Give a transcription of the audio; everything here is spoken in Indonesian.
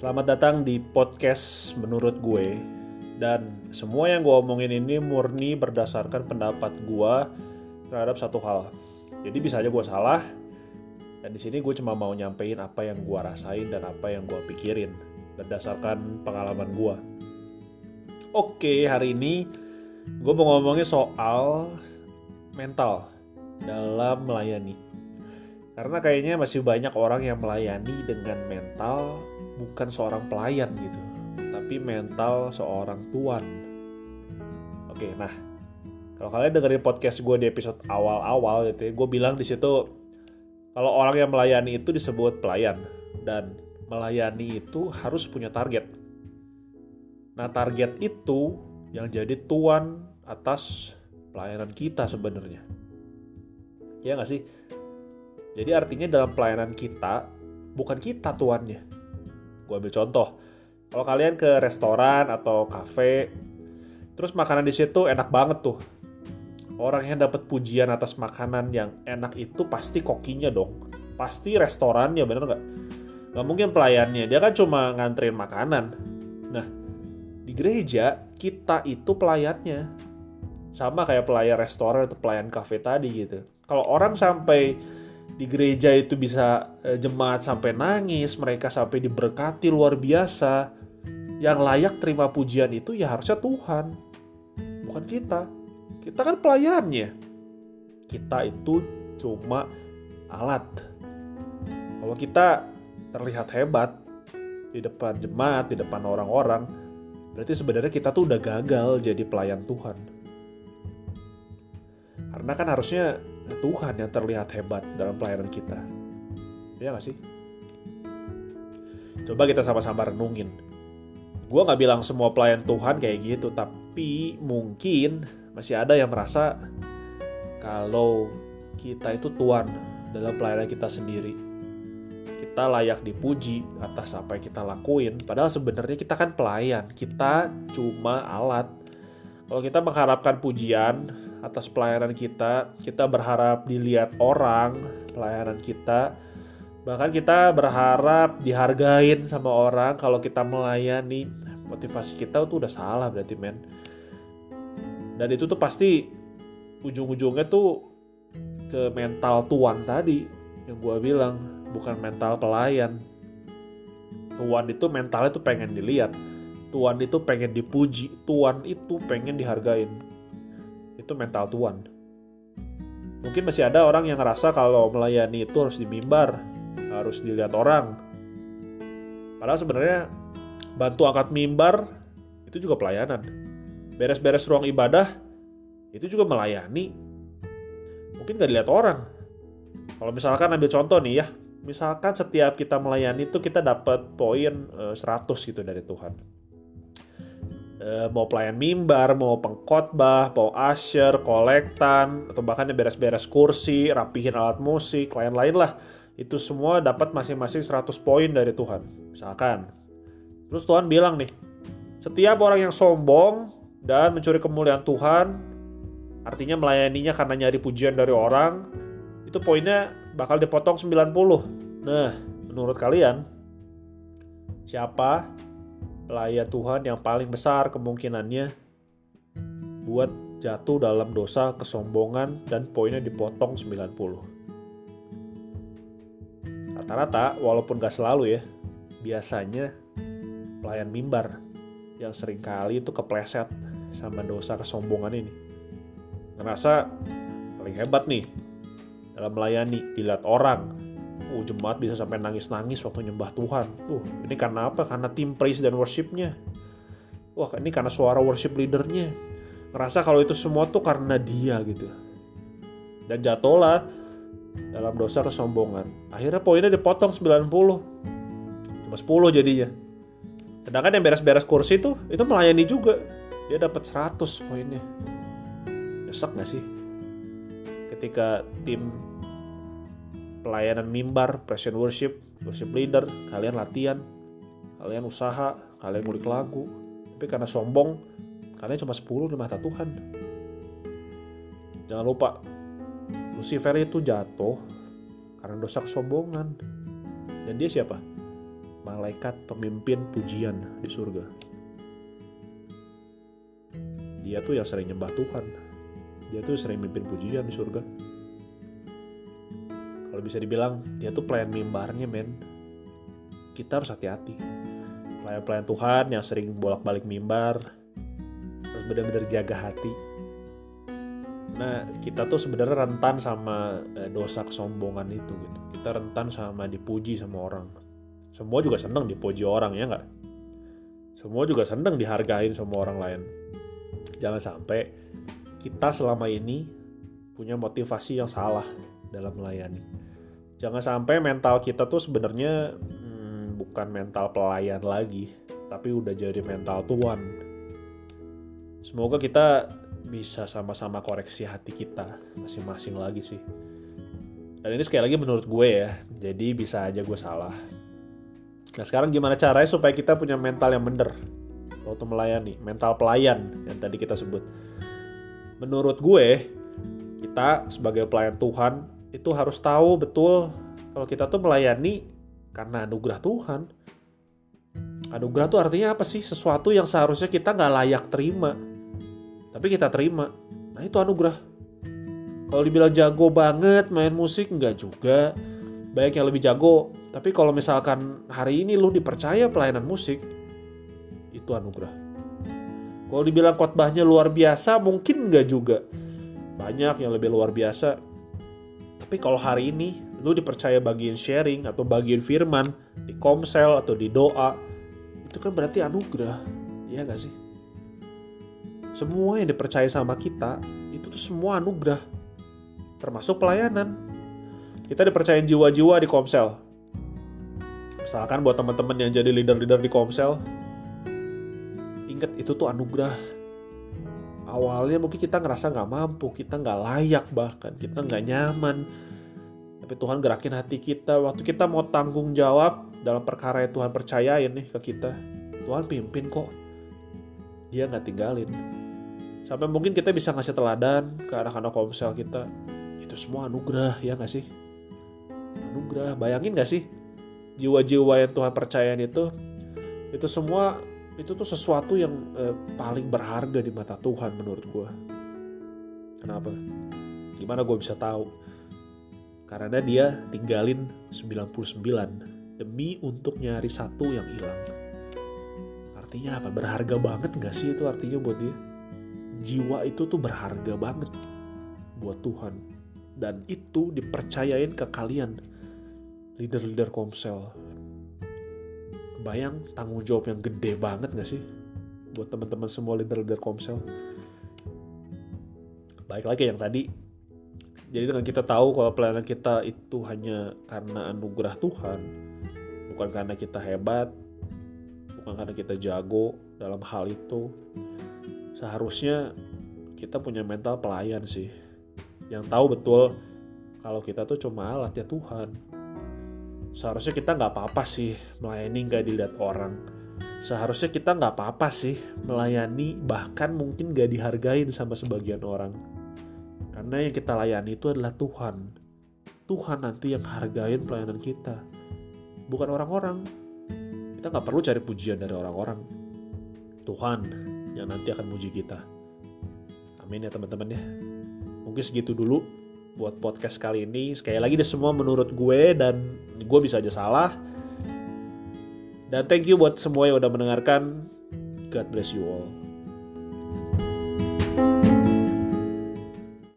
Selamat datang di podcast menurut gue dan semua yang gue omongin ini murni berdasarkan pendapat gue terhadap satu hal. Jadi bisa aja gue salah dan di sini gue cuma mau nyampein apa yang gue rasain dan apa yang gue pikirin berdasarkan pengalaman gue. Oke, hari ini gue mau ngomongin soal mental dalam melayani. Karena kayaknya masih banyak orang yang melayani dengan mental bukan seorang pelayan gitu, tapi mental seorang tuan. Oke, nah kalau kalian dengerin podcast gue di episode awal-awal gitu ya, gue bilang di situ kalau orang yang melayani itu disebut pelayan dan melayani itu harus punya target. Nah, target itu yang jadi tuan atas pelayanan kita sebenarnya. Ya nggak sih? Jadi artinya dalam pelayanan kita, bukan kita tuannya. Gue ambil contoh. Kalau kalian ke restoran atau kafe, terus makanan di situ enak banget tuh. Orang yang dapat pujian atas makanan yang enak itu pasti kokinya dong. Pasti restorannya, bener nggak? Gak mungkin pelayannya, dia kan cuma nganterin makanan. Nah, di gereja kita itu pelayannya. Sama kayak pelayan restoran atau pelayan kafe tadi gitu. Kalau orang sampai di gereja itu bisa eh, jemaat sampai nangis, mereka sampai diberkati luar biasa. Yang layak terima pujian itu ya harusnya Tuhan, bukan kita. Kita kan pelayannya. Kita itu cuma alat. Kalau kita terlihat hebat di depan jemaat, di depan orang-orang, berarti sebenarnya kita tuh udah gagal jadi pelayan Tuhan. Karena kan harusnya Tuhan yang terlihat hebat dalam pelayanan kita. Iya gak sih? Coba kita sama-sama renungin. Gue gak bilang semua pelayan Tuhan kayak gitu, tapi mungkin masih ada yang merasa kalau kita itu Tuhan dalam pelayanan kita sendiri. Kita layak dipuji atas apa yang kita lakuin, padahal sebenarnya kita kan pelayan, kita cuma alat. Kalau kita mengharapkan pujian, atas pelayanan kita. Kita berharap dilihat orang pelayanan kita. Bahkan kita berharap dihargain sama orang kalau kita melayani. Motivasi kita tuh udah salah berarti men. Dan itu tuh pasti ujung-ujungnya tuh ke mental tuan tadi yang gue bilang bukan mental pelayan. Tuan itu mentalnya tuh pengen dilihat. Tuan itu pengen dipuji. Tuan itu pengen dihargain itu mental tuan. Mungkin masih ada orang yang ngerasa kalau melayani itu harus dimimbar, harus dilihat orang. Padahal sebenarnya bantu angkat mimbar itu juga pelayanan. Beres-beres ruang ibadah itu juga melayani. Mungkin gak dilihat orang. Kalau misalkan ambil contoh nih ya, misalkan setiap kita melayani itu kita dapat poin 100 eh, gitu dari Tuhan Eh, mau pelayan mimbar, mau pengkhotbah, mau usher, kolektan, atau bahkan beres-beres kursi, rapihin alat musik, lain-lain lah. Itu semua dapat masing-masing 100 poin dari Tuhan. Misalkan. Terus Tuhan bilang nih, setiap orang yang sombong dan mencuri kemuliaan Tuhan, artinya melayaninya karena nyari pujian dari orang, itu poinnya bakal dipotong 90. Nah, menurut kalian, siapa pelayan Tuhan yang paling besar kemungkinannya buat jatuh dalam dosa kesombongan dan poinnya dipotong 90. Rata-rata walaupun gak selalu ya, biasanya pelayan mimbar yang sering kali itu kepleset sama dosa kesombongan ini. Ngerasa paling hebat nih dalam melayani, dilihat orang, Oh, jemaat bisa sampai nangis-nangis waktu nyembah Tuhan. Uh, ini karena apa? Karena tim praise dan worshipnya. Wah, ini karena suara worship leadernya. Ngerasa kalau itu semua tuh karena dia gitu. Dan jatuhlah dalam dosa kesombongan. Akhirnya poinnya dipotong 90. Cuma 10 jadinya. Sedangkan yang beres-beres kursi tuh, itu melayani juga. Dia dapat 100 poinnya. Nyesek gak sih? Ketika tim pelayanan mimbar, present worship, worship leader, kalian latihan, kalian usaha, kalian ngulik lagu. Tapi karena sombong, kalian cuma 10 di mata Tuhan. Jangan lupa, Lucifer itu jatuh karena dosa kesombongan. Dan dia siapa? malaikat pemimpin pujian di surga. Dia tuh yang sering nyembah Tuhan. Dia tuh sering mimpin pujian di surga. Kalau bisa dibilang, dia tuh pelayan mimbarnya, men. Kita harus hati-hati. Pelayan-pelayan Tuhan yang sering bolak-balik mimbar, harus benar-benar jaga hati. Nah, kita tuh sebenarnya rentan sama eh, dosa kesombongan itu gitu. Kita rentan sama dipuji sama orang. Semua juga seneng dipuji orang ya nggak? Semua juga seneng dihargain sama orang lain. Jangan sampai kita selama ini punya motivasi yang salah dalam melayani. Jangan sampai mental kita tuh sebenarnya hmm, bukan mental pelayan lagi, tapi udah jadi mental tuan. Semoga kita bisa sama-sama koreksi hati kita masing-masing lagi sih. Dan ini sekali lagi menurut gue ya, jadi bisa aja gue salah. Nah sekarang gimana caranya supaya kita punya mental yang bener waktu melayani, mental pelayan yang tadi kita sebut. Menurut gue, kita sebagai pelayan Tuhan itu harus tahu betul kalau kita tuh melayani karena anugerah Tuhan. Anugerah tuh artinya apa sih? Sesuatu yang seharusnya kita nggak layak terima. Tapi kita terima. Nah itu anugerah. Kalau dibilang jago banget main musik, nggak juga. Banyak yang lebih jago. Tapi kalau misalkan hari ini lu dipercaya pelayanan musik, itu anugerah. Kalau dibilang khotbahnya luar biasa, mungkin nggak juga. Banyak yang lebih luar biasa. Tapi kalau hari ini lu dipercaya bagian sharing atau bagian firman di komsel atau di doa, itu kan berarti anugerah. Iya gak sih? Semua yang dipercaya sama kita, itu tuh semua anugerah. Termasuk pelayanan. Kita dipercayain jiwa-jiwa di komsel. Misalkan buat teman-teman yang jadi leader-leader di komsel, inget itu tuh anugerah awalnya mungkin kita ngerasa nggak mampu kita nggak layak bahkan kita nggak nyaman. Tapi Tuhan gerakin hati kita. Waktu kita mau tanggung jawab dalam perkara yang Tuhan percayain nih ke kita Tuhan pimpin kok. Dia nggak tinggalin. Sampai mungkin kita bisa ngasih teladan ke anak-anak komsel kita. Itu semua anugerah ya nggak sih? Anugerah. Bayangin nggak sih? Jiwa-jiwa yang Tuhan percayain itu itu semua itu tuh sesuatu yang eh, paling berharga di mata Tuhan menurut gue. Kenapa? Gimana gue bisa tahu? Karena dia tinggalin 99 demi untuk nyari satu yang hilang. Artinya apa? Berharga banget gak sih itu artinya buat dia? Jiwa itu tuh berharga banget buat Tuhan. Dan itu dipercayain ke kalian, leader-leader komsel, Bayang tanggung jawab yang gede banget gak sih buat teman-teman semua leader-leader komsel. Baik lagi yang tadi. Jadi dengan kita tahu kalau pelayanan kita itu hanya karena anugerah Tuhan, bukan karena kita hebat, bukan karena kita jago dalam hal itu. Seharusnya kita punya mental pelayan sih. Yang tahu betul kalau kita tuh cuma alat ya Tuhan seharusnya kita nggak apa-apa sih melayani nggak dilihat orang. Seharusnya kita nggak apa-apa sih melayani bahkan mungkin gak dihargain sama sebagian orang. Karena yang kita layani itu adalah Tuhan. Tuhan nanti yang hargain pelayanan kita. Bukan orang-orang. Kita nggak perlu cari pujian dari orang-orang. Tuhan yang nanti akan muji kita. Amin ya teman-teman ya. Mungkin segitu dulu buat podcast kali ini. Sekali lagi deh semua menurut gue dan gue bisa aja salah. Dan thank you buat semua yang udah mendengarkan. God bless you all.